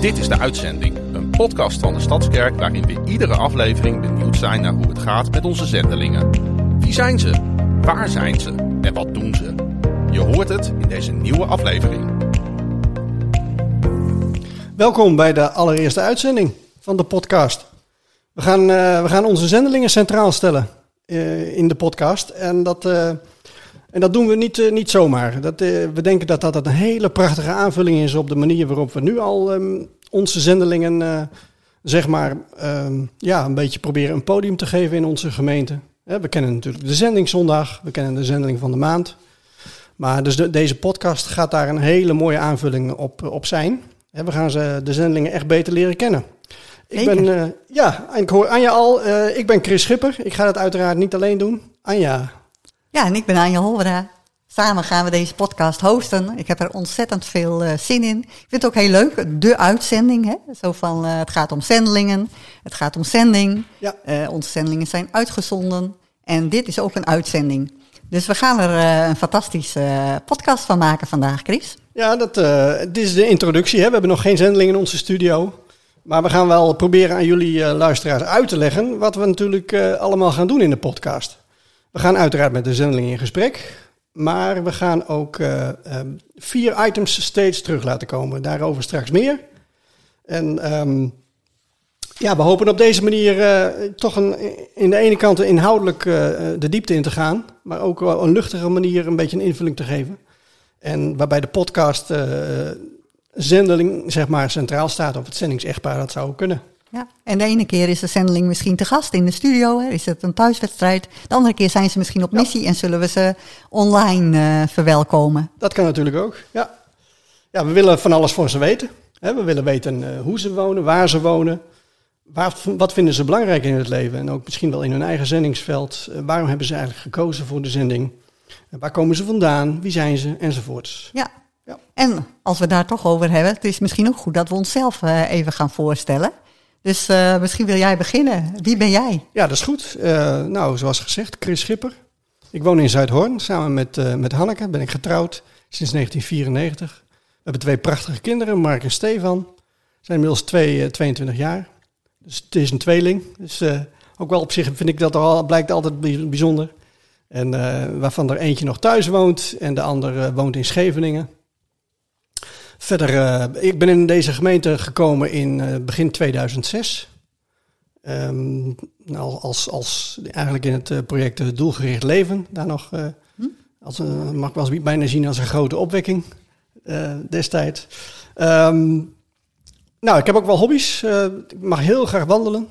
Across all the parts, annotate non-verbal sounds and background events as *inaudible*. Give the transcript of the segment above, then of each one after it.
Dit is de uitzending, een podcast van de Stadskerk waarin we iedere aflevering benieuwd zijn naar hoe het gaat met onze zendelingen. Wie zijn ze? Waar zijn ze? En wat doen ze? Je hoort het in deze nieuwe aflevering. Welkom bij de allereerste uitzending van de podcast. We gaan, uh, we gaan onze zendelingen centraal stellen uh, in de podcast. En dat, uh, en dat doen we niet, niet zomaar. Dat, we denken dat dat een hele prachtige aanvulling is op de manier waarop we nu al um, onze zendelingen zeg maar, um, ja, een beetje proberen een podium te geven in onze gemeente. We kennen natuurlijk de zendingzondag, we kennen de zendeling van de maand. Maar dus de, deze podcast gaat daar een hele mooie aanvulling op, op zijn. We gaan ze, de zendelingen echt beter leren kennen. Ik ben, uh, ja, ik hoor Anja al. Uh, ik ben Chris Schipper. Ik ga dat uiteraard niet alleen doen. Anja. Ja, en ik ben Anja Holvera. Samen gaan we deze podcast hosten. Ik heb er ontzettend veel uh, zin in. Ik vind het ook heel leuk, de uitzending. Hè? Zo van, het gaat om zendelingen, het gaat om zending. Ja. onze zendelingen zijn uitgezonden. En dit is ook een uitzending. Dus we gaan er een fantastische podcast van maken vandaag, Chris. Ja, dat, dit is de introductie. Hè. We hebben nog geen zendeling in onze studio. Maar we gaan wel proberen aan jullie luisteraars uit te leggen wat we natuurlijk allemaal gaan doen in de podcast. We gaan uiteraard met de zendeling in gesprek. Maar we gaan ook um, vier items steeds terug laten komen. Daarover straks meer. En um, ja, we hopen op deze manier toch een, in de ene kant inhoudelijk de diepte in te gaan. Maar ook op een luchtige manier een beetje een invulling te geven. En waarbij de podcast uh, zendeling zeg maar centraal staat, of het zendingsechtpaar, dat zou kunnen. Ja, en de ene keer is de zendeling misschien te gast in de studio, hè? is het een thuiswedstrijd. De andere keer zijn ze misschien op missie ja. en zullen we ze online uh, verwelkomen. Dat kan natuurlijk ook, ja. Ja, we willen van alles voor ze weten. Hè? We willen weten uh, hoe ze wonen, waar ze wonen, waar, wat vinden ze belangrijk in het leven. En ook misschien wel in hun eigen zendingsveld. waarom hebben ze eigenlijk gekozen voor de zending? Waar komen ze vandaan? Wie zijn ze? Enzovoorts. Ja. ja. En als we daar toch over hebben, het is misschien ook goed dat we onszelf uh, even gaan voorstellen. Dus uh, misschien wil jij beginnen. Wie ben jij? Ja, dat is goed. Uh, nou, zoals gezegd, Chris Schipper. Ik woon in Zuidhoorn. Samen met, met Hanneke ben ik getrouwd sinds 1994. We hebben twee prachtige kinderen, Mark en Stefan. Zijn inmiddels twee, 22 jaar. Dus het is een tweeling. Dus ook wel op zich vind ik dat al, blijkt altijd bijzonder. En waarvan er eentje nog thuis woont en de ander woont in Scheveningen. Verder, uh, ik ben in deze gemeente gekomen in begin 2006. Um, nou, als, als eigenlijk in het project Doelgericht Leven. Daar nog, hm? als een, mag ik wel eens bijna zien als een grote opwekking destijds. Um, nou, ik heb ook wel hobby's. ik mag heel graag wandelen.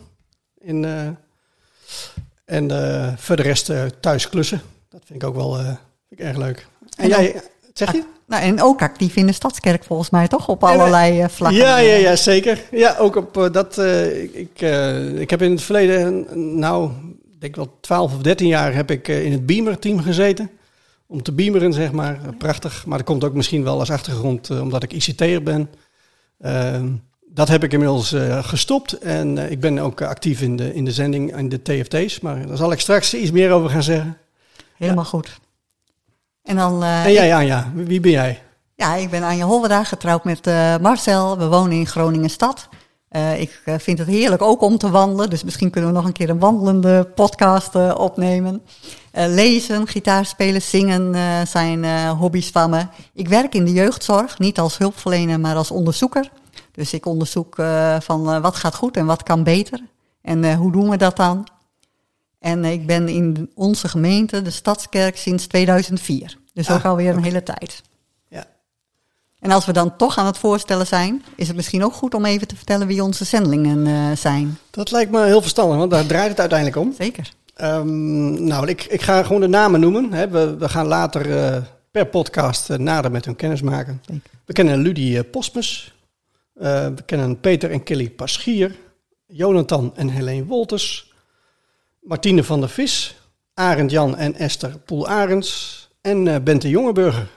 In, en uh, voor de rest uh, thuis klussen. Dat vind ik ook wel uh, vind ik erg leuk. En, en jij, zeg je? Nou, en ook actief in de Stadskerk volgens mij, toch? Op allerlei vlakken. Ja, ja, ja, zeker. Ja, ook op dat... ik, ik heb in het verleden, nou, ik denk wel 12 of 13 jaar heb ik in het Beamer-team gezeten. Om te beameren, zeg maar. Prachtig. Maar dat komt ook misschien wel als achtergrond, omdat ik ICT'er ben. Ehm, dat heb ik inmiddels gestopt en ik ben ook actief in de, in de zending, in de TFT's. Maar daar zal ik straks iets meer over gaan zeggen. Helemaal ja. goed. En dan... Uh, en jij Anja, wie ben jij? Ja, ik ben Anja Holweda, getrouwd met Marcel. We wonen in Groningen-stad. ik vind het heerlijk ook om te wandelen, dus misschien kunnen we nog een keer een wandelende podcast opnemen. lezen, gitaar spelen, zingen zijn hobby's van me. Ik werk in de jeugdzorg, niet als hulpverlener, maar als onderzoeker. Dus ik onderzoek van wat gaat goed en wat kan beter. En hoe doen we dat dan? En ik ben in onze gemeente, de Stadskerk, sinds 2004. Dus ah, ook alweer een hele tijd. Ja. En als we dan toch aan het voorstellen zijn, is het misschien ook goed om even te vertellen wie onze zendelingen zijn. Dat lijkt me heel verstandig, want daar draait het uiteindelijk om. Zeker. Um, nou, ik, ik ga gewoon de namen noemen. Hè. We, we gaan later per podcast nader met hun kennis maken. Zeker. We kennen Ludie Postmus. Uh, we kennen Peter en Kelly Paschier, Jonathan en Helene Wolters, Martine van der Vis, Arend Jan en Esther Poel-Arends en uh, Bente Jongeburger.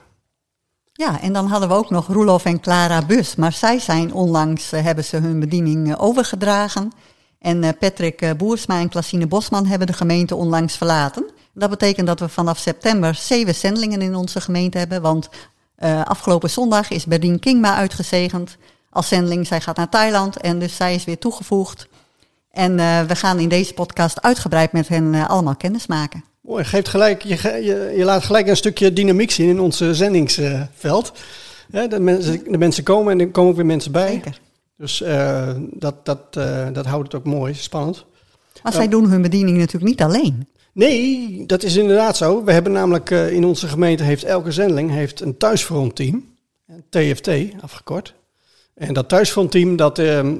Ja, en dan hadden we ook nog Roelof en Clara Bus, maar zij zijn onlangs, uh, hebben ze hun bediening overgedragen. En Patrick Boersma en Klassine Bosman hebben de gemeente onlangs verlaten. Dat betekent dat we vanaf september zeven zendelingen in onze gemeente hebben, want afgelopen zondag is Berdien Kingma uitgezegend als zendeling. Zij gaat naar Thailand en dus zij is weer toegevoegd. En uh, we gaan in deze podcast uitgebreid met hen uh, allemaal kennis maken. Mooi, geeft gelijk, je, je, je, laat gelijk een stukje dynamiek zien in ons zendingsveld. Ja, de, mensen, de mensen komen en er komen ook weer mensen bij. Zeker. Dus uh, dat, dat, dat houdt het ook mooi, spannend. Maar zij doen hun bediening natuurlijk niet alleen. Nee, dat is inderdaad zo. We hebben namelijk in onze gemeente heeft elke zendeling heeft een thuisfrontteam, TFT afgekort. En dat thuisfrontteam dat, ehm,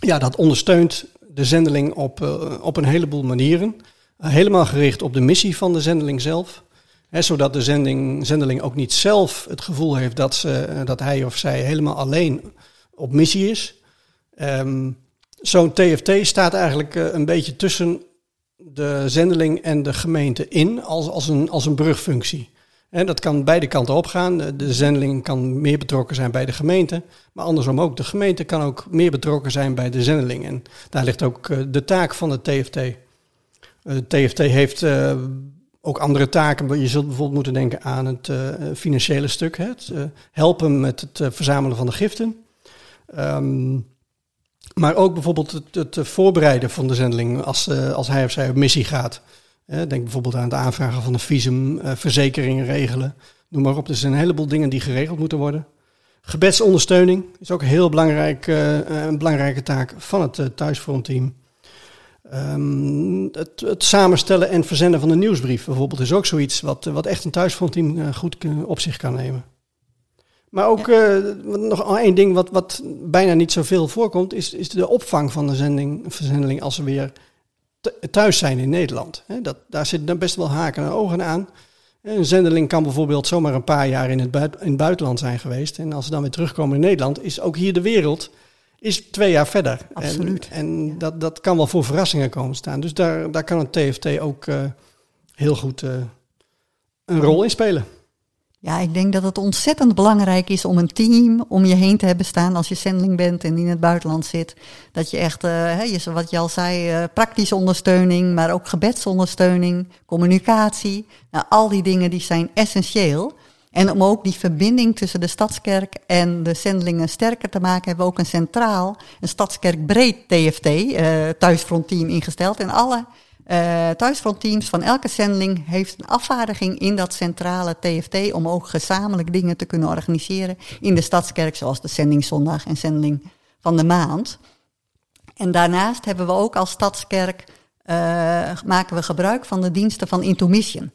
ja, dat ondersteunt de zendeling op, uh, op een heleboel manieren. Uh, helemaal gericht op de missie van de zendeling zelf. Zodat de zending, zendeling ook niet zelf het gevoel heeft dat, ze, uh, dat hij of zij helemaal alleen op missie is. Um, Zo'n TFT staat eigenlijk een beetje tussen de zendeling en de gemeente in als, als, een, als een brugfunctie. En dat kan beide kanten opgaan. De zendeling kan meer betrokken zijn bij de gemeente. Maar andersom ook. De gemeente kan ook meer betrokken zijn bij de zendeling. En daar ligt ook de taak van de TFT. De TFT heeft uh, ook andere taken. Je zult bijvoorbeeld moeten denken aan het financiële stuk. Het helpen met het verzamelen van de giften. Um, maar ook bijvoorbeeld het, voorbereiden van de zendeling als hij of zij op missie gaat. Denk bijvoorbeeld aan het aanvragen van een visum, verzekeringen regelen. Noem maar op. Er zijn een heleboel dingen die geregeld moeten worden. Gebedsondersteuning is ook heel belangrijk, uh, een belangrijke taak van het uh, thuisfrontteam. Um, het, het, samenstellen en verzenden van de nieuwsbrief bijvoorbeeld is ook zoiets wat, wat echt een thuisfrontteam uh, goed op zich kan nemen. Maar ook ja. nog één ding wat, wat bijna niet zoveel voorkomt, is, is de opvang van de zending, verzendeling als ze weer thuis zijn in Nederland. Dat, daar zitten best wel haken en ogen aan. Een zendeling kan bijvoorbeeld zomaar een paar jaar in het, in het buitenland zijn geweest. En als ze dan weer terugkomen in Nederland, is ook hier de wereld is twee jaar verder. Absoluut. En, en ja. dat, dat kan wel voor verrassingen komen staan. Dus daar, daar kan het TFT ook uh, heel goed uh, een rol in spelen. Ja, ik denk dat het ontzettend belangrijk is om een team om je heen te hebben staan als je zendeling bent en in het buitenland zit. Dat je echt, uh, wat je al zei, uh, praktische ondersteuning, maar ook gebedsondersteuning, communicatie. Nou, al die dingen die zijn essentieel. En om ook die verbinding tussen de Stadskerk en de zendelingen sterker te maken, hebben we ook een centraal, een Stadskerk breed TFT, uh, thuisfrontteam ingesteld. En alle uh, thuisfrontteams van elke zendeling heeft een afvaardiging in dat centrale TFT om ook gezamenlijk dingen te kunnen organiseren in de Stadskerk, zoals de zendingszondag en zendeling van de maand. En daarnaast hebben we ook als Stadskerk, uh, maken we gebruik van de diensten van Intomission.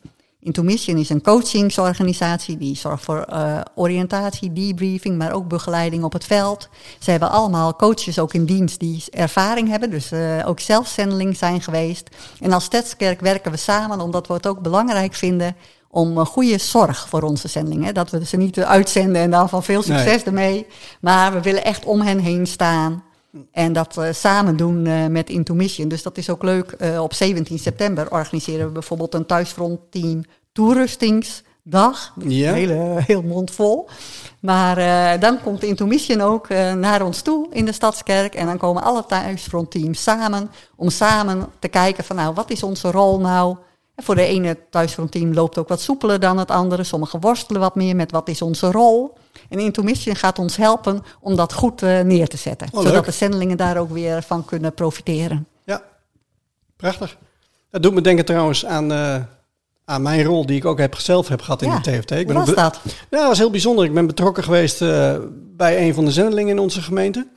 Intomission is een coachingsorganisatie die zorgt voor uh, oriëntatie, debriefing, maar ook begeleiding op het veld. Ze hebben allemaal coaches ook in dienst die ervaring hebben, dus uh, ook zelfzendeling zijn geweest. En als Stadskerk werken we samen omdat we het ook belangrijk vinden om goede zorg voor onze zendingen. Dat we ze niet uitzenden en dan van veel succes nee. ermee. Maar we willen echt om hen heen staan. En dat uh, samen doen uh, met Intomission. Dus dat is ook leuk. Uh, op 17 september organiseren we bijvoorbeeld een thuisfrontteam toerustingsdag. Ja. Hele, heel mond vol. Maar dan komt Intomission ook naar ons toe in de Stadskerk. En dan komen alle thuisfrontteams samen. Om samen te kijken van nou, wat is onze rol nou? En voor de ene thuisfrontteam loopt ook wat soepeler dan het andere. Sommigen worstelen wat meer met wat is onze rol. En Intomission gaat ons helpen om dat goed uh, neer te zetten. Oh, zodat de zendelingen daar ook weer van kunnen profiteren. Ja, prachtig. Dat doet me denken trouwens aan, uh, aan mijn rol die ik ook heb, zelf heb gehad in ja. de TFT. Ik Hoe was dat? Ja, dat was heel bijzonder. Ik ben betrokken geweest uh, bij een van de zendelingen in onze gemeente.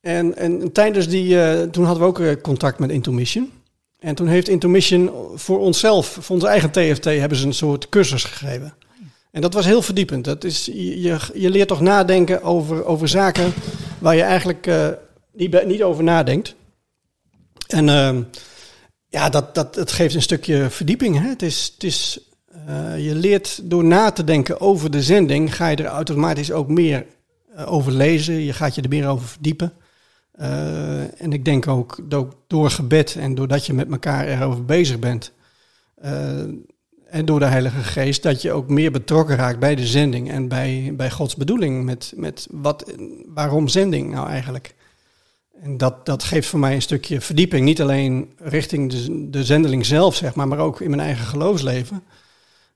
En, en tijdens die, toen hadden we ook contact met Intomission. En toen heeft Intomission voor onszelf, voor onze eigen TFT, hebben ze een soort cursus gegeven. En dat was heel verdiepend. Dat is, je, je leert toch nadenken over, over zaken waar je eigenlijk uh, niet, niet over nadenkt. En uh, ja, dat, dat, het geeft een stukje verdieping. Hè? Het is, het is, uh, je leert door na te denken over de zending, ga je er automatisch ook meer uh, over lezen. Je gaat je er meer over verdiepen. En ik denk ook door gebed en doordat je met elkaar erover bezig bent. En door de Heilige Geest, dat je ook meer betrokken raakt bij de zending en bij, bij Gods bedoeling. Met, met wat, waarom zending nou eigenlijk? En dat, dat geeft voor mij een stukje verdieping. Niet alleen richting de, de zendeling zelf, zeg maar, maar ook in mijn eigen geloofsleven.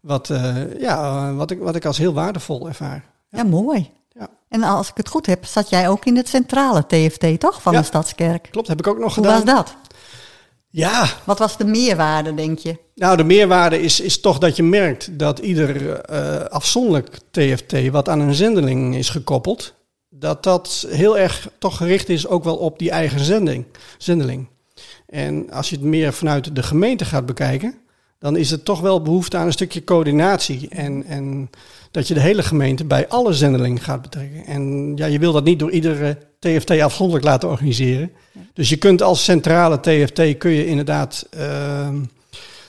Wat, uh, ja, wat, ik, wat ik als heel waardevol ervaar. Ja, ja mooi. Ja. En als ik het goed heb, zat jij ook in het centrale TFT, toch? Van Ja. de Stadskerk. Klopt, heb ik ook nog Hoe gedaan. was dat? Ja, Wat was de meerwaarde, denk je? nou de meerwaarde is, is toch dat je merkt dat ieder eh, afzonderlijk TFT wat aan een zendeling is gekoppeld, dat dat heel erg toch gericht is ook wel op die eigen zending, zendeling. En als je het meer vanuit de gemeente gaat bekijken, dan is er toch wel behoefte aan een stukje coördinatie. En, en dat je de hele gemeente bij alle zendelingen gaat betrekken. En ja, je wil dat niet door iedere TFT afzonderlijk laten organiseren. Dus je kunt als centrale TFT kun je inderdaad ehm,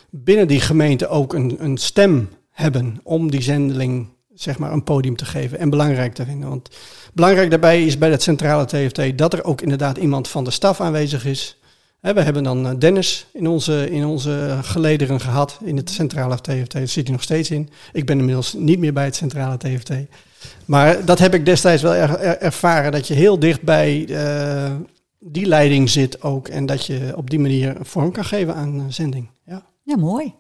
binnen die gemeente ook een, een stem hebben om die zendeling zeg maar een podium te geven en belangrijk te vinden. Want belangrijk daarbij is bij dat centrale TFT dat er ook inderdaad iemand van de staf aanwezig is. We hebben dan eh, Dennis in onze, in onze gelederen gehad in het centrale TFT. Daar zit hij nog steeds in. Ik ben inmiddels niet meer bij het centrale TFT. Maar dat heb ik destijds wel er- er- ervaren, dat je heel dicht bij eh, die leiding zit ook. En dat je op die manier vorm kan geven aan zending. Ja, Ja, mooi.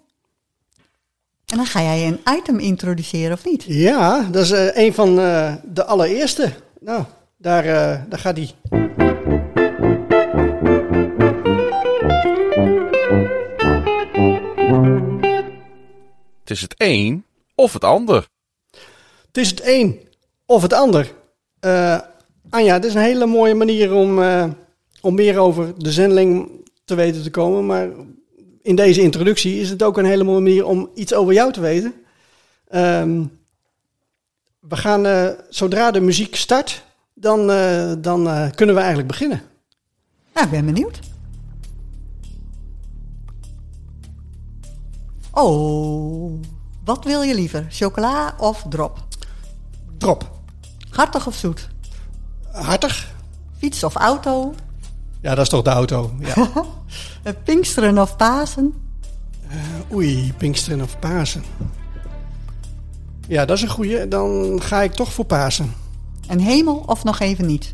En dan ga jij een item introduceren, of niet? ja dat is eh, een van eh, de allereerste. Nou, daar, eh, daar gaat hij. Het is het een of het ander. Het is het een of het ander. Eh, Anja, het is een hele mooie manier om, eh, om meer over de zendeling te weten te komen. Maar in deze introductie is het ook een hele mooie manier om iets over jou te weten. Ehm, we gaan, eh, zodra de muziek start, dan, dan kunnen we eigenlijk beginnen. Nou, ik ben benieuwd. Oh, wat wil je liever? Chocola of drop? Drop. Hartig of zoet? Hartig? Fiets of auto? Ja, dat is toch de auto. Ja. *laughs* Eh, Pinksteren of Pasen? Oei, Pinksteren of Pasen. Ja, dat is een goeie. Dan ga ik toch voor Pasen. Een hemel of nog even niet?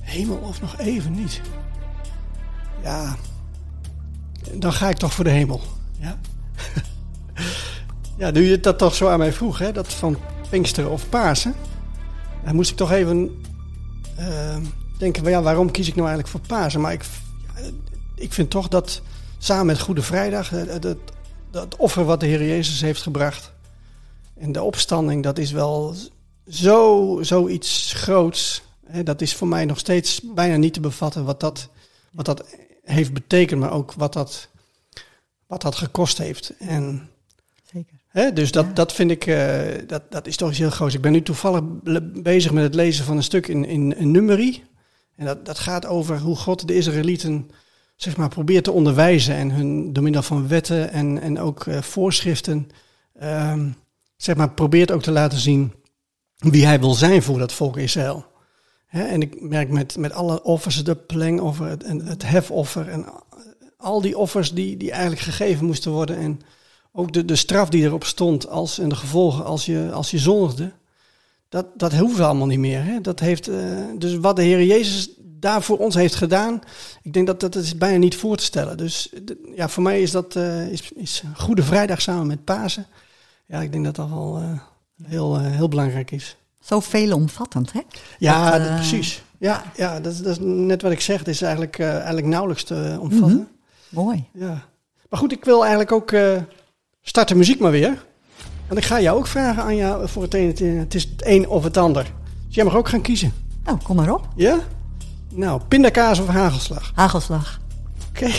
Hemel of nog even niet? Ja, dan ga ik toch voor de hemel. Ja, *laughs* ja nu je dat toch zo aan mij vroeg, hè, dat van Pinksteren of Pasen. Dan moest ik toch even eh, denken, ja, waarom kies ik nou eigenlijk voor Pasen? Maar ik, ik vind toch dat samen met Goede Vrijdag, eh, dat, dat offer wat de Heer Jezus heeft gebracht... en de opstanding, dat is wel zo, zoiets groots. Hè, dat is voor mij nog steeds bijna niet te bevatten wat dat, wat dat heeft betekend, maar ook wat dat, wat dat gekost heeft. En, Zeker. dus dat, Ja. dat vind ik, eh, dat, dat is toch iets heel groots. Ik ben nu toevallig bezig met het lezen van een stuk in, in, in Numeri. En dat, dat gaat over hoe God de Israëlieten zeg maar, probeert te onderwijzen en hun door middel van wetten en, en ook eh, voorschriften ehm, zeg maar, probeert ook te laten zien wie hij wil zijn voor dat volk Israël. En ik merk met, met alle offers, de plengoffer, het, en het hefoffer en al die offers die, die eigenlijk gegeven moesten worden. En ook de, de straf die erop stond als, en de gevolgen als je, als je zondigde. Dat, dat hoeft allemaal niet meer. Hè? Dat heeft, eh, dus wat de Heer Jezus daar voor ons heeft gedaan, ik denk dat dat is bijna niet voor te stellen. Dus de- ja, voor mij is dat eh, is, is Goede Vrijdag samen met Pasen. Ja, ik denk dat dat wel eh, heel, heel belangrijk is. Zo veelomvattend, hè? Ja, Dat, precies. Ja, ja dat, is- dat is net wat ik zeg. Het is eigenlijk, eigenlijk nauwelijks te omvatten. Mooi. Ja. Maar goed, ik wil eigenlijk ook start de muziek maar weer. Want ik ga jou ook vragen, Anja, voor het een. Het, is het een of het ander. Dus jij mag ook gaan kiezen. Nou, kom maar op. Ja? Nou, pindakaas of hagelslag? Hagelslag. Oké.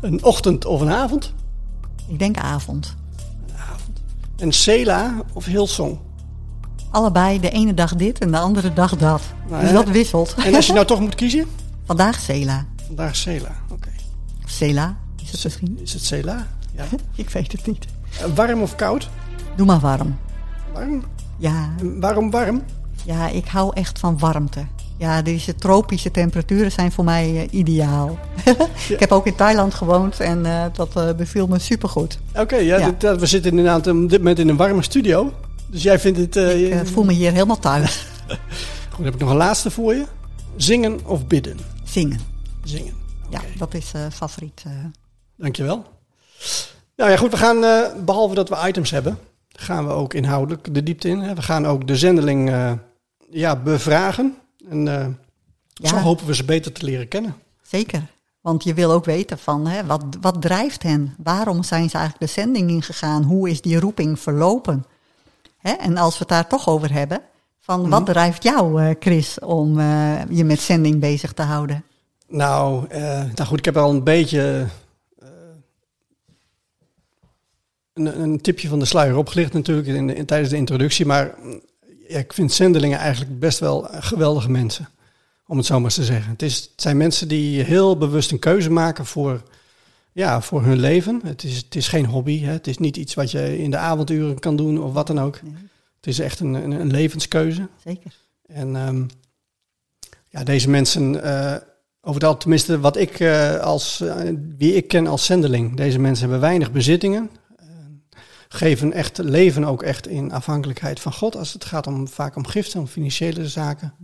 Een ochtend of een avond? Ik denk avond. Een Sela of Hillsong? Allebei de ene dag dit en de andere dag dat. Nou, dus dat wisselt. En als je nou toch moet kiezen? *laughs* Vandaag Sela. Vandaag Sela. Oké. Of Sela, is het misschien? Is het Sela? Ja. *laughs* Ik weet het niet. Eh, Warm of koud? Doe maar warm. Warm. Ja, En Waarom warm? ja, ik hou echt van warmte. Ja, deze tropische temperaturen zijn voor mij eh, ideaal. *laughs* ik heb ook in Thailand gewoond en eh, dat beviel me supergoed. Oké, ja, Ja. dit- dat- we zitten inderdaad op dit moment in een warme studio. Dus jij vindt het... Ik voel me hier helemaal thuis. *laughs* Goed, dan heb ik nog een laatste voor je. Zingen of bidden? Zingen. Zingen. Ja, dat is favoriet. Dankjewel. Nou ja, goed, we gaan, eh, behalve dat we items hebben, gaan we ook inhoudelijk de diepte in. hè. We gaan ook de zendeling, eh, ja, bevragen. En eh, zo hopen we ze beter te leren kennen. Zeker. Want je wil ook weten van hè, wat, wat drijft hen? Waarom zijn ze eigenlijk de zending ingegaan? Hoe is die roeping verlopen? Hè? En als we het daar toch over hebben, van wat drijft jou, Chris, om je met zending bezig te houden? Nou, nou goed, ik heb al een beetje een, een tipje van de sluier opgelicht natuurlijk in de, in- tijdens de introductie. Maar ja, ik vind zendelingen eigenlijk best wel geweldige mensen, om het zo maar eens te zeggen. Het, is, het zijn mensen die heel bewust een keuze maken voor, ja, voor hun leven. Het is, het is geen hobby, hè. het is niet iets wat je in de avonduren kan doen of wat dan ook. Nee. Het is echt een, een, een levenskeuze. Zeker. En ehm, ja, deze mensen, eh, over tenminste wat ik eh, als, eh, wie ik ken als zendeling, deze mensen hebben weinig bezittingen. Geven echt, leven ook echt in afhankelijkheid van God als het gaat om vaak om giften, om financiële zaken.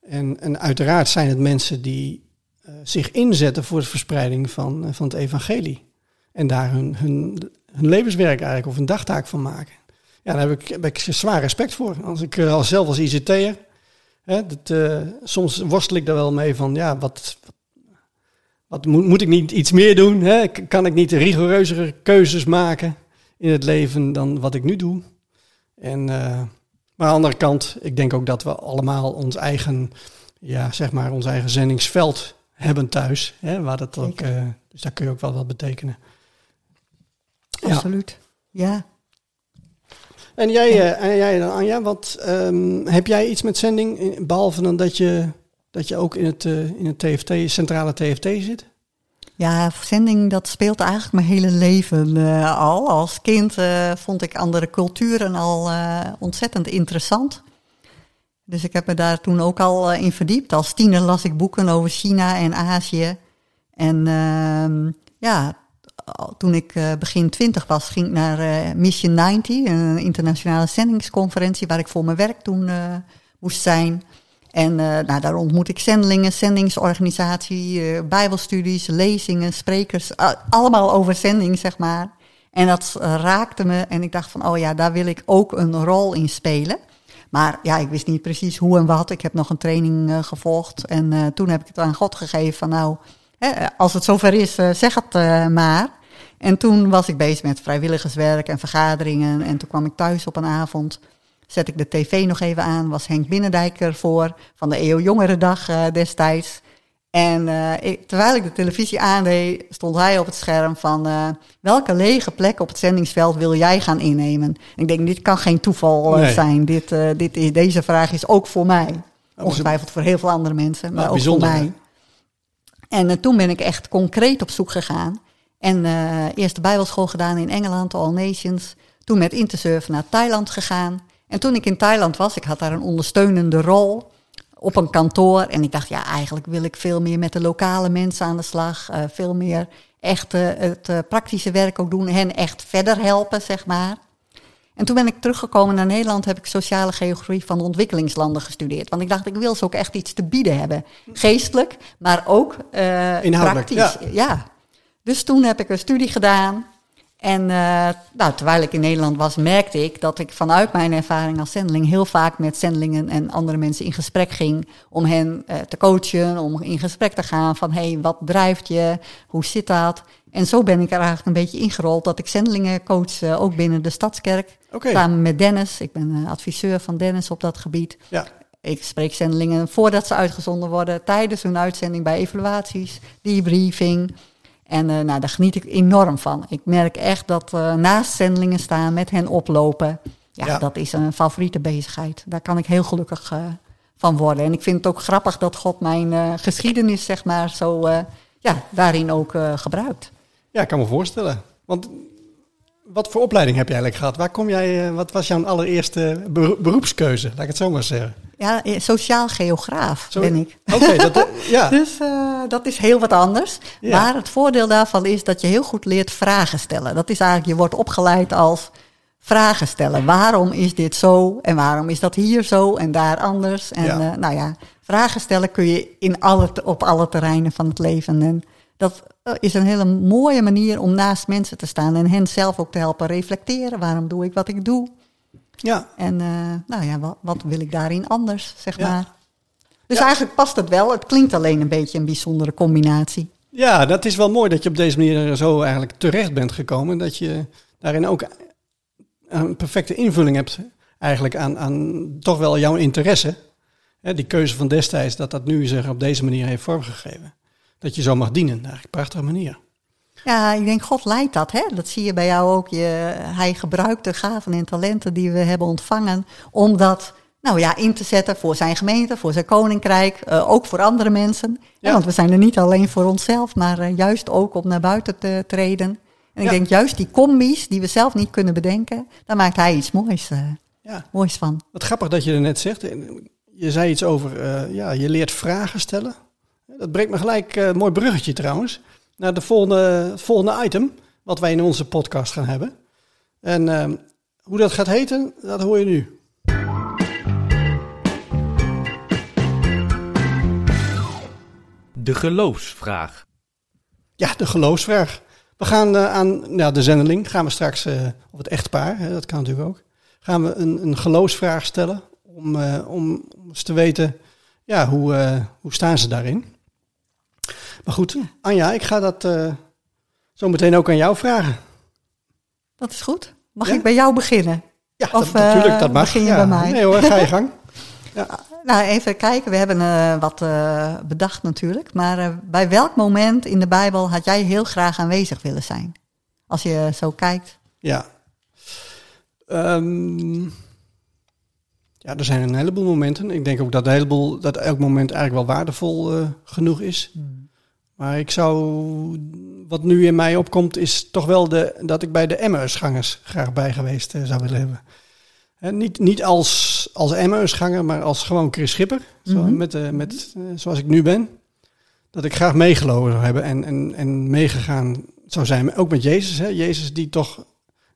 En, en uiteraard zijn het mensen die eh, zich inzetten voor de verspreiding van, eh, van het evangelie. En daar hun, hun, hun levenswerk eigenlijk of een dagtaak van maken. Ja, daar heb ik, heb ik zwaar respect voor. Als ik als zelf als ICT'er, hè, dat, eh, soms worstel ik daar wel mee van, ja, wat, wat, moet, moet ik niet iets meer doen? Hè? Kan ik niet rigoureuzere keuzes maken in het leven dan wat ik nu doe? En, eh, maar aan de andere kant, ik denk ook dat we allemaal ons eigen, ja, zeg maar, ons eigen zendingsveld hebben thuis. Hè, waar dat ook, eh, dus daar kun je ook wel wat betekenen. Absoluut. Ja. En jij, eh, en jij dan, Anja, wat, ehm, heb jij iets met zending, in- behalve dan dat je, dat je ook in het, in het TFT, centrale TFT zit? Ja, zending dat speelt eigenlijk mijn hele leven eh, al. Als kind eh, vond ik andere culturen al eh, ontzettend interessant. Dus ik heb me daar toen ook al in verdiept. Als tiener las ik boeken over China en Azië. En ehm, ja, toen ik begin twintig was, ging ik naar Mission 90, een internationale zendingsconferentie waar ik voor mijn werk toen moest zijn. En eh, nou, daar ontmoet ik zendelingen, zendingsorganisatie, eh, bijbelstudies, lezingen, sprekers, allemaal over zending, zeg maar. En dat eh, raakte me en ik dacht van, oh ja, daar wil ik ook een rol in spelen. Maar ja, ik wist niet precies hoe en wat. Ik heb nog een training gevolgd en toen heb ik het aan God gegeven van, nou, hè, als het zover is, zeg het maar. En toen was ik bezig met vrijwilligerswerk en vergaderingen en toen kwam ik thuis op een avond zet ik de tv nog even aan, was Henk Binnendijk ervoor van de EO Jongerendag eh, destijds. En eh, ik- terwijl ik de televisie aandeed, stond hij op het scherm van eh, welke lege plek op het zendingsveld wil jij gaan innemen? En ik denk, dit kan geen toeval Nee. zijn. Dit, dit, is- deze vraag is ook voor mij. maar Ongetwijfeld voor heel veel andere mensen, maar Nou, ook voor hè? mij. En toen ben ik echt concreet op zoek gegaan. En eh, eerst de Bijbelschool gedaan in Engeland, All Nations. Toen met Intersurf naar Thailand gegaan. En toen ik in Thailand was, ik had daar een ondersteunende rol op een kantoor. En ik dacht, ja, eigenlijk wil ik veel meer met de lokale mensen aan de slag. eh, veel meer echt eh, het eh, praktische werk ook doen. Hen echt verder helpen, zeg maar. En toen ben ik teruggekomen naar Nederland, heb ik sociale geografie van de ontwikkelingslanden gestudeerd. Want ik dacht, ik wil ze ook echt iets te bieden hebben. Geestelijk, maar ook Inhoudelijk, praktisch. Ja. Dus toen heb ik een studie gedaan. En eh, nou, terwijl ik in Nederland was, merkte ik dat ik vanuit mijn ervaring als zendeling heel vaak met zendelingen en andere mensen in gesprek ging. Om hen eh, te coachen, om in gesprek te gaan van hé, hey, wat drijft je? Hoe zit dat? En zo ben ik er eigenlijk een beetje ingerold dat ik zendelingen coach, eh, ook binnen de Stadskerk. Samen met Dennis. Ik ben adviseur van Dennis op dat gebied. Ja. Ik spreek zendelingen voordat ze uitgezonden worden, tijdens hun uitzending bij evaluaties, debriefing. En eh, nou, daar geniet ik enorm van. Ik merk echt dat eh, naast zendelingen staan, met hen oplopen. Ja, Ja. dat is een favoriete bezigheid. Daar kan ik heel gelukkig eh, van worden. En ik vind het ook grappig dat God mijn geschiedenis, zeg maar, zo ja, daarin ook gebruikt. Ja, ik kan me voorstellen. Want wat voor opleiding heb je eigenlijk gehad? Waar kom jij, eh, wat was jouw allereerste beroe- beroepskeuze? Laat ik het zo maar zeggen. Ja, eh, sociaal geograaf ben ik. Oké, dat, *laughs* ja. Dus eh, dat is heel wat anders. Ja. Maar het voordeel daarvan is dat je heel goed leert vragen stellen. Dat is eigenlijk, je wordt opgeleid als vragen stellen. Waarom is dit zo en waarom is dat hier zo en daar anders? En Ja. nou ja, vragen stellen kun je in alle, op alle terreinen van het leven. En dat is een hele mooie manier om naast mensen te staan en hen zelf ook te helpen reflecteren. Waarom doe ik wat ik doe? Ja, En eh, nou ja, wat, wat wil ik daarin anders, zeg Ja. maar. Dus Ja. eigenlijk past het wel. Het klinkt alleen een beetje een bijzondere combinatie. Ja, dat is wel mooi dat je op deze manier zo eigenlijk terecht bent gekomen. Dat je daarin ook een perfecte invulling hebt eigenlijk aan, aan toch wel jouw interesse. Hè, die keuze van destijds, dat dat nu zich op deze manier heeft vormgegeven. Dat je zo mag dienen, eigenlijk een prachtige manier. Ja, ik denk, God leidt dat. Hè? Dat zie je bij jou ook. Je, hij gebruikt de gaven en talenten die we hebben ontvangen om dat nou ja, in te zetten voor zijn gemeente, voor zijn koninkrijk, eh, ook voor andere mensen. Ja. Ja. want we zijn er niet alleen voor onszelf, maar eh, juist ook om naar buiten te treden. En ik denk juist die combi's die we zelf niet kunnen bedenken, daar maakt hij iets moois, eh, Ja, moois van. wat grappig dat je er net zegt. Je zei iets over, ja, je leert vragen stellen. Dat brengt me gelijk eh, een mooi bruggetje trouwens. Naar de volgende, het volgende item, wat wij in onze podcast gaan hebben. En eh, hoe dat gaat heten, dat hoor je nu. De geloofsvraag. Ja, de geloofsvraag. We gaan eh, aan nou, de zendeling, gaan we straks, eh of het echtpaar, hè, dat kan natuurlijk ook, gaan we een, een geloofsvraag stellen om, om, om eens te weten, ja, hoe, hoe staan ze daarin? Maar goed, Anja, ik ga dat eh, zo meteen ook aan jou vragen. Dat is goed. Mag Ja? ik bij jou beginnen? Ja, Of, dat, natuurlijk, eh, dat mag. begin je ja. bij mij? Nee hoor, ga je gang. *laughs* Nou, even kijken. We hebben eh, wat bedacht natuurlijk. Maar bij welk moment in de Bijbel had jij heel graag aanwezig willen zijn? Als je zo kijkt. Ja. Ehm, ja, er zijn een heleboel momenten. Ik denk ook dat, een heleboel, dat elk moment eigenlijk wel waardevol genoeg is. Maar ik zou, wat nu in mij opkomt, is toch wel de, dat ik bij de Emmausgangers graag bij geweest eh, zou willen hebben. Niet, niet als, als Emmausganger, maar als gewoon Chris Schipper, zo, Mhm. met, eh, met, eh, zoals ik nu ben. Dat ik graag meegelopen zou hebben en, en, en meegegaan zou zijn, ook met Jezus. Hè? Jezus die toch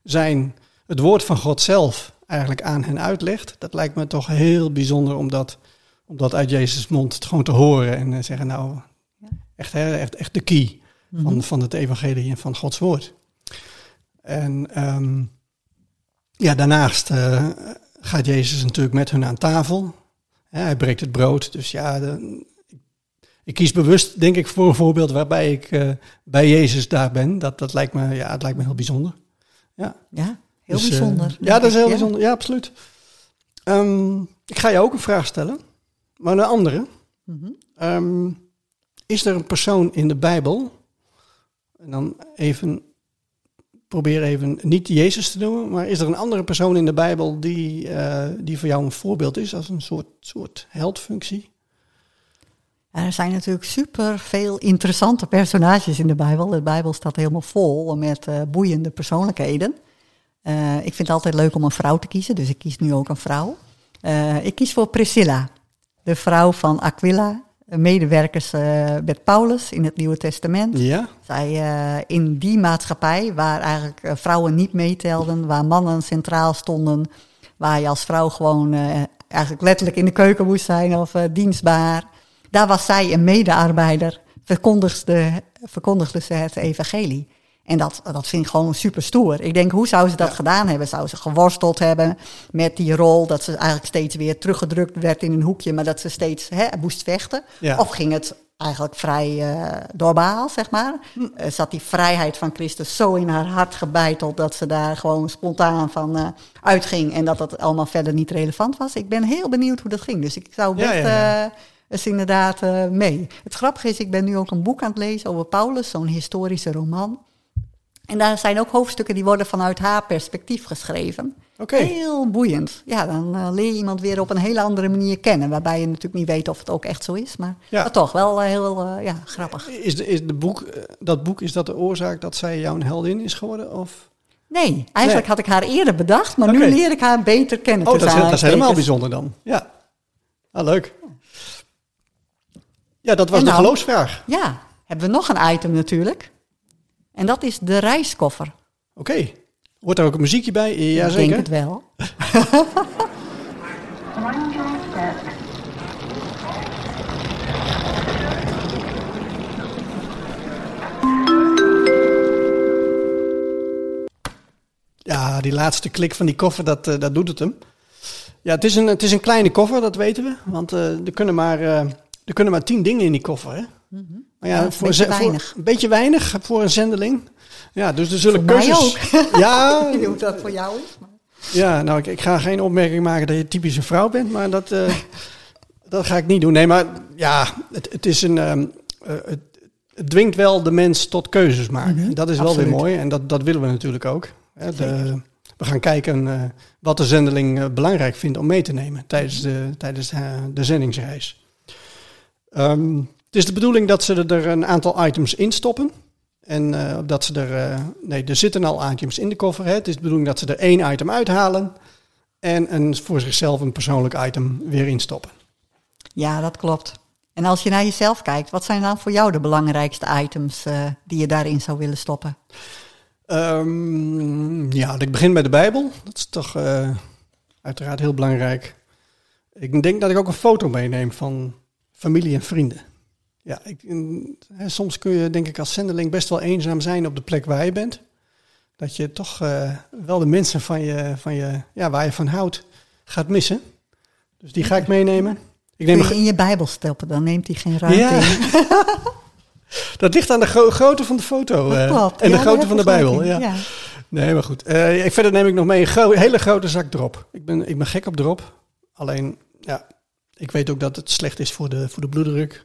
zijn, het woord van God zelf eigenlijk aan hen uitlegt. Dat lijkt me toch heel bijzonder om dat, om dat uit Jezus' mond gewoon te horen en zeggen, nou, echt, hè, echt, echt de key van, van het evangelie en van Gods woord. En ehm, ja, daarnaast eh, gaat Jezus natuurlijk met hun aan tafel. Hè, hij breekt het brood, dus ja, de- ik kies bewust, denk ik, voor een voorbeeld waarbij ik eh, bij Jezus daar ben. Dat, dat lijkt me, ja, het lijkt me heel bijzonder. Ja, Ja, heel Dus, eh, bijzonder. ja, dat is heel Ja. bijzonder. Ja, absoluut. Ehm, ik ga je ook een vraag stellen, maar een andere. Mhm. Ehm, is er een persoon in de Bijbel, en dan even, probeer even niet Jezus te noemen, maar is er een andere persoon in de Bijbel die, eh, die voor jou een voorbeeld is als een soort, soort heldfunctie? Er zijn natuurlijk super veel interessante personages in de Bijbel. De Bijbel staat helemaal vol met eh, boeiende persoonlijkheden. Eh, ik vind het altijd leuk om een vrouw te kiezen, dus ik kies nu ook een vrouw. Ik kies voor Priscilla, de vrouw van Aquila, medewerkers eh, met Paulus in het Nieuwe Testament. Ja? Zij eh, in die maatschappij waar eigenlijk eh, vrouwen niet meetelden, waar mannen centraal stonden, waar je als vrouw gewoon eigenlijk letterlijk in de keuken moest zijn of dienstbaar. Daar was zij een medearbeider, verkondigde, verkondigde ze het evangelie. En dat, dat vind ik gewoon super stoer. Ik denk, hoe zou ze dat Ja. gedaan hebben? Zou ze geworsteld hebben met die rol dat ze eigenlijk steeds weer teruggedrukt werd in een hoekje, maar dat ze steeds hè, moest vechten? Ja. Of ging het eigenlijk vrij eh doorbaal, zeg maar? Hm. Eh, zat die vrijheid van Christus zo in haar hart gebeiteld dat ze daar gewoon spontaan van eh, uitging en dat dat allemaal verder niet relevant was? Ik ben heel benieuwd hoe dat ging. Dus ik zou best ja, eens inderdaad mee. Het grappige is, ik ben nu ook een boek aan het lezen over Paulus, zo'n historische roman. En daar zijn ook hoofdstukken die worden vanuit haar perspectief geschreven. Oké. Heel boeiend. Ja, dan eh, leer je iemand weer op een hele andere manier kennen. Waarbij je natuurlijk niet weet of het ook echt zo is. Maar, Ja. maar toch wel eh, heel eh, ja, grappig. Is, de, is de boek, dat boek, is dat de oorzaak dat zij jouw heldin is geworden? Of? Nee, eigenlijk Nee. had ik haar eerder bedacht. Maar nu leer ik haar beter kennen. Oh, dat is, dat is helemaal bijzonder dan. Ja. Ah, leuk. Ja, dat was de dan? geloofsvraag. Ja, hebben we nog een item natuurlijk. En dat is de reiskoffer. Oké. Hoort er ook een muziekje bij? ik denk Jazeker. het wel. *laughs* Ja, die laatste klik van die koffer, dat, eh, dat doet het hem. Ja, het is, een, het is een kleine koffer, dat weten we. Want eh, er, kunnen maar, eh, er kunnen maar tien dingen in die koffer. Hè? Maar ja, voor beetje voor- weinig. een beetje weinig voor een zendeling. Ja, dus er zullen Voor mij keuzes. ook. *laughs* Ja, Ik weet niet hoe dat voor jou is. maar- ja, nou, ik, ik ga geen opmerking maken dat je typisch een vrouw bent, maar dat, eh, *laughs* dat ga ik niet doen. Nee, maar ja, het, het is een. ehm, eh, het, het dwingt wel de mens tot keuzes maken. Mhm, dat is wel weer mooi en dat, dat willen we natuurlijk ook. Hè, de, we gaan kijken eh, wat de zendeling belangrijk vindt om mee te nemen tijdens de, tijdens, de zendingsreis. Ehm, het is de bedoeling dat ze er een aantal items in stoppen. En eh, dat ze er. eh, nee, er zitten al items in de koffer. Hè. Het is de bedoeling dat ze er één item uithalen. En een, voor zichzelf een persoonlijk item weer instoppen. Ja, dat klopt. En als je naar jezelf kijkt, wat zijn dan voor jou de belangrijkste items eh, die je daarin zou willen stoppen? Ehm, ja, ik begin bij de Bijbel. Dat is toch uiteraard heel belangrijk. Ik denk dat ik ook een foto meeneem van familie en vrienden. Ja, ik, mm, hè, soms kun je denk ik als zendeling best wel eenzaam zijn op de plek waar je bent. Dat je toch eh, wel de mensen van je, van je, ja, waar je van houdt gaat missen. Dus die ga ik meenemen. Ik neem Kun je in je Bijbel stoppen, dan neemt hij geen ruimte Ja. in. *laughs* Dat ligt aan de gro- grootte van de foto eh, klopt. en Ja, de grootte van de Bijbel. Ja. Nee, maar goed. Eh, ik, verder neem ik nog mee een gro- hele grote zak drop. Ik ben, ik ben gek op drop. Alleen, ja, ik weet ook dat het slecht is voor de, voor de bloeddruk.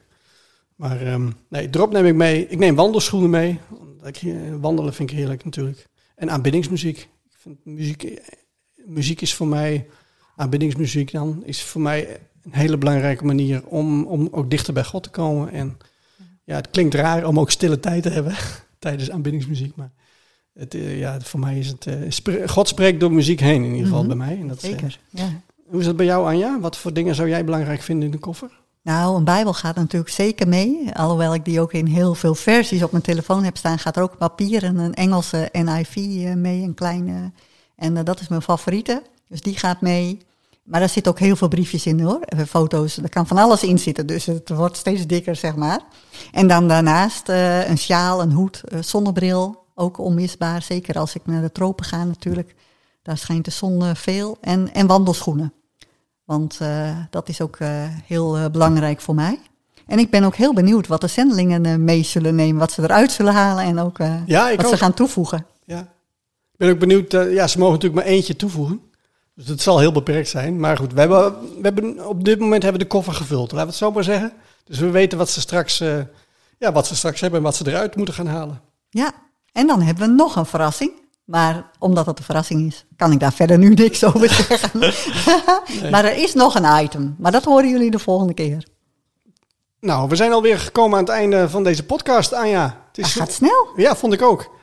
Maar ehm, nee, drop neem ik mee. Ik neem wandelschoenen mee. eh, wandelen vind ik heerlijk natuurlijk. En aanbiddingsmuziek. Ik vind muziek, eh, muziek is voor mij, aanbiddingsmuziek dan, is voor mij een hele belangrijke manier om, om ook dichter bij God te komen. En ja, het klinkt raar om ook stille tijd te hebben *laughs* tijdens aanbiddingsmuziek. Maar het, eh, ja, voor mij is het. spre- God spreekt door muziek heen, in ieder geval Mhm. bij mij. En dat, Zeker, ja. hoe is dat bij jou, Anja? Wat voor dingen zou jij belangrijk vinden in de koffer? Nou, een Bijbel gaat natuurlijk zeker mee. Alhoewel ik die ook in heel veel versies op mijn telefoon heb staan, gaat er ook papier en een Engelse NIV eh, mee, een kleine. En eh, dat is mijn favoriete. Dus die gaat mee. Maar daar zitten ook heel veel briefjes in hoor. Eh, Foto's, er kan van alles in zitten. Dus het wordt steeds dikker, zeg maar. En dan daarnaast een sjaal, een hoed, eh, zonnebril. Ook onmisbaar. Zeker als ik naar de tropen ga natuurlijk. Daar schijnt de zon veel. En, en wandelschoenen. Want eh, dat is ook eh, heel eh, belangrijk voor mij. En ik ben ook heel benieuwd wat de zendelingen mee zullen nemen. Wat ze eruit zullen halen en ook Ja, wat ook. ze gaan toevoegen. Ja. Ik ben ook benieuwd. ja, ze mogen natuurlijk maar eentje toevoegen. Dus het zal heel beperkt zijn. Maar goed, we hebben, we hebben, op dit moment hebben we de koffer gevuld. Laten we het zo maar zeggen. Dus we weten wat ze straks, ja, wat ze straks hebben en wat ze eruit moeten gaan halen. Ja, en dan hebben we nog een verrassing. Maar omdat het een verrassing is, kan ik daar verder nu niks over *laughs* zeggen. Maar er is nog een item. Maar dat horen jullie de volgende keer. Nou, we zijn alweer gekomen aan het einde van deze podcast, Anja. Het Dat is, gaat snel. ja, vond ik ook.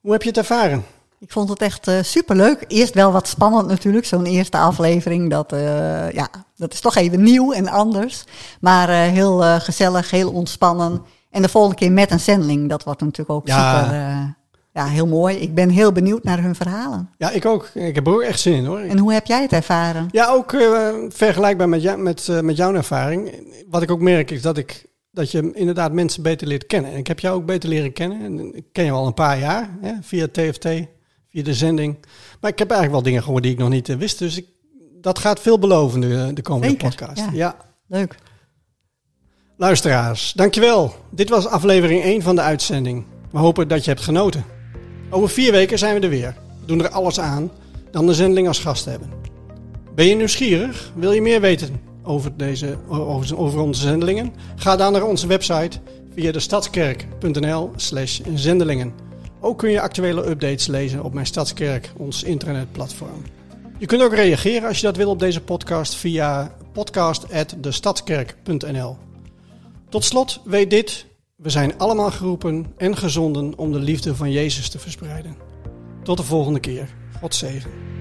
Hoe heb je het ervaren? Ik vond het echt super superleuk. Eerst wel wat spannend natuurlijk, zo'n eerste aflevering. Dat, eh, ja, dat is toch even nieuw en anders. Maar eh, heel eh, gezellig, heel ontspannen. En de volgende keer met een zendeling. Dat wordt natuurlijk ook Ja. super, eh, ja, heel mooi. Ik ben heel benieuwd naar hun verhalen. Ja, ik ook. Ik heb er ook echt zin in hoor. En hoe heb jij het ervaren? Ja, ook eh, vergelijkbaar met, jou, met, eh, met jouw ervaring. Wat ik ook merk is dat, ik, dat je inderdaad mensen beter leert kennen. En ik heb jou ook beter leren kennen. En ik ken je al een paar jaar hè, via TFT, via de zending. Maar ik heb eigenlijk wel dingen gehoord die ik nog niet eh, wist. Dus ik, dat gaat veel beloven de, de komende Zeker, podcast. ja. ja. Leuk. Luisteraars, dankjewel. Dit was aflevering 1 van de uitzending. We hopen dat je hebt genoten. Over vier weken zijn we er weer. We doen er alles aan dan de zendeling als gast hebben. Ben je nieuwsgierig? Wil je meer weten over, deze, over onze zendelingen? Ga dan naar onze website via de stadskerk.nl slash zendelingen. Ook kun je actuele updates lezen op mijn Stadskerk, ons internetplatform. Je kunt ook reageren als je dat wil op deze podcast via podcast.destadskerk.nl. Tot slot, weet dit. We zijn allemaal geroepen en gezonden om de liefde van Jezus te verspreiden. Tot de volgende keer. God zegen.